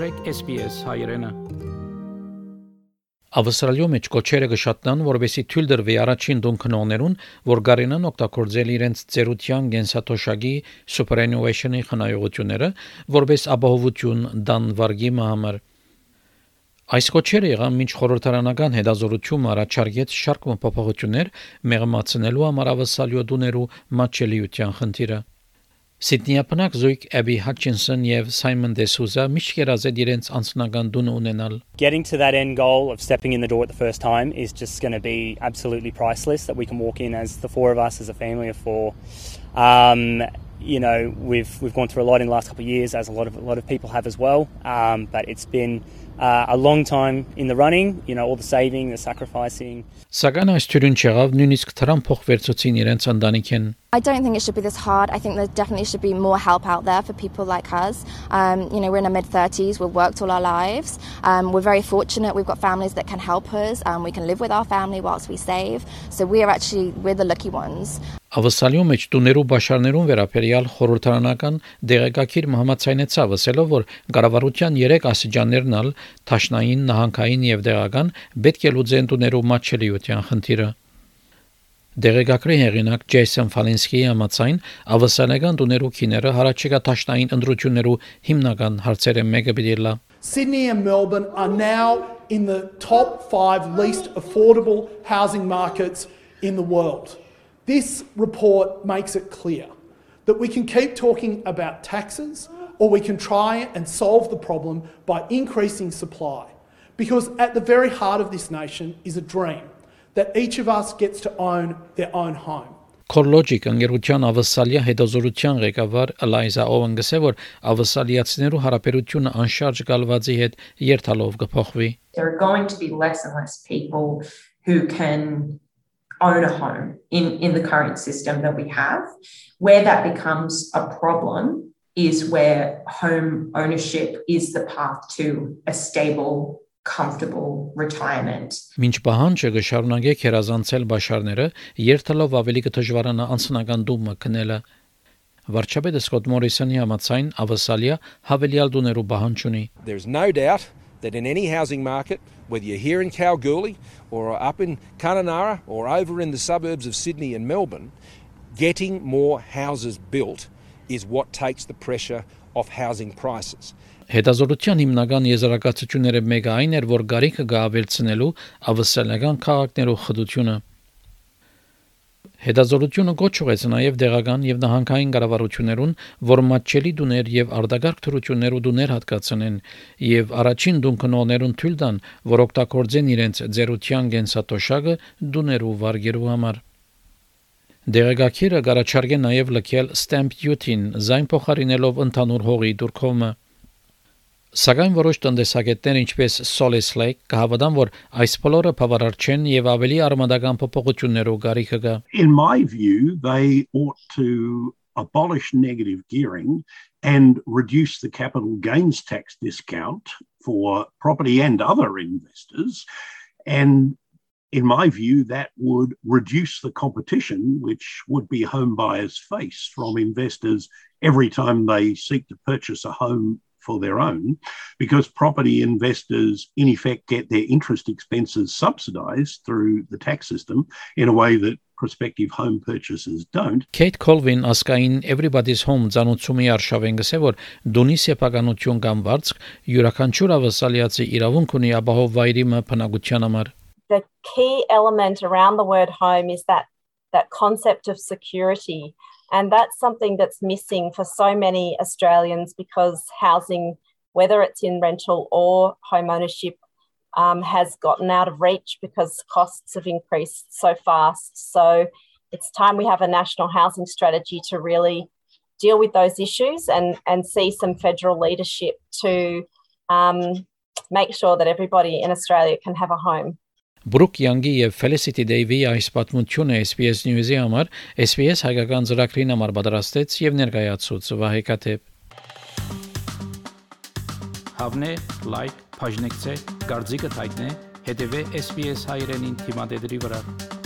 մտրեք SPS հայրենը Ավստրալիո մեջ կոչերը գշատնան, որովհետեւ թույլ դրվի առաջին դունքնոներուն, որ գարենան օգտագործել իրենց ծերության գենսաթոշակի superannuation-ի խնայողությունները, որպես ապահովություն դան վարգի համար։ Այս կոչերը եղան մինչ խորհրդարանական հետազորությունը առաջարկեց շարք փոփոխություններ մեղմացնելու համար ավսալիո դուներու մատչելիության խնդիրը։ Սիդնիապնակ զույգ Abby Hutchinson եւ Simon De Souza միշտ կերազետ իրենց անձնական դունը ունենալ։ Getting to that end goal of stepping in the door at the first time is just going to be absolutely priceless that we can walk in as the four of us as a family of four. Um, you know, we've we've gone through a lot in the last couple of years as a lot of a lot of people have as well. Um, but it's been uh, a long time in the running, you know, all the saving, the sacrificing. Սակայն այս թյուրին չեղավ նույնիսկ Թրամփ փոխվերցուցին իրենց ընտանիքեն I don't think it should be this hard. I think there definitely should be more help out there for people like us. Um, you know, we're in our mid 30s, we've worked all our lives. Um, we're very fortunate, we've got families that can help us. Um, we can live with our family whilst we save. So we are actually, we're the lucky ones. Ավսալյու մեջ տուներու բաշարներուն վերաբերյալ խորհրդարանական դեղեկագիր համացայնեցավ ասելով որ կառավարության 3 ասիջաններն ալ Թաշնային, Նահանգային եւ Դեղական պետք է լուծեն տուներու մատչելիության խնդիրը Դեղեկագրի հեղինակ Ջեյսոն Ֆալինսկիի համաձայն ավսանական տուներու քիները հարաճիգա տաշնային ընդրություններու հիմնական հարցերը մեկը պիտի լա Sydney and Melbourne are now in the top 5 least affordable housing markets in the world. This report makes it clear that we can keep talking about taxes or we can try and solve the problem by increasing supply. Because at the very heart of this nation is a dream that each of us gets to own their own home. CoreLogic ընկերության ավսալիա հետազորության ղեկավար Eliza Owen գսե որ ավսալիացիներու հարաբերությունը անշարժ գալվածի հետ երթալով կփոխվի There are going to be less and less people who can own a home in in the current system that we have where that becomes a problem is where home ownership is the path to a stable comfortable retirement. Մինչ պահանջը կշարունակեք հերազանցել բաշարները, երթալով ավելի կդժվարանա անձնական դումը կնելը։ Վարչապետը Սկոտ Մորիսոնի համաձայն ավասալիա հավելյալ դուներու բահանջ ունի։ There's no doubt that in any housing market, whether you're here in Kalgoorlie or up in Kununurra or over in the suburbs of Sydney and Melbourne, getting more houses built is what takes the pressure off housing prices. Հետազոտության հիմնական եզրակացությունները մեկը այն էր, որ գարիքը գավելցնելու ավսալական քաղաքներու խդությունը Հետազոտությունը գոչ ուղեց նաև դեղական եւ նահանգային կառավարություններուն, որ մատչելի դուներ եւ արտագարք թրություններ ու դուներ հատկացնեն եւ առաջին դունքնոներուն թույլ տան, որ օգտագործեն իրենց ձերության գենսատոշակը դուներու վարգերու համար։ Դեղեկակիրը գարաչարգե նաև լքել stamp duty-ին, զայն փոխարինելով ընդհանուր հողի դուրքոմը։ Սակայն որոշ տնտեսագետներ ինչպես Saul Eslake կհավատան, որ այս բոլորը եւ ավելի արմատական կգա։ In my view, they ought to abolish negative gearing and reduce the capital gains tax discount for property and other investors. And in my view, that would reduce the competition which would be home buyers face from investors every time they seek to purchase a home for their own because property investors, in effect, get their interest expenses subsidized through the tax system in a way that prospective home purchasers don't. Kate Colvin ասկային Everybody's Home ցանուցումի արշավեն գսե որ դունի սեփականություն կամ վարձ յուրաքանչյուր ավասալիացի իրավունք ունի ապահով վայրի մփնակության համար. The key element around the word home is that that concept of security and that's something that's missing for so many Australians because housing, whether it's in rental or home ownership, um, has gotten out of reach because costs have increased so fast. So it's time we have a national housing strategy to really deal with those issues and, and see some federal leadership to um, make sure that everybody in Australia can have a home. Բրուկ Յանգի եւ Felicity Davey այս պատմությունը SPS News-ի համար SPS հայկական ծրագրին համար պատրաստեց եւ ներկայացուց Վահե Կաթեփ։ Հավնե լայք, բաժնեկցե, դարձիկը թայտնե, հետեւե SPS հայրենին թիմադեդի վրա։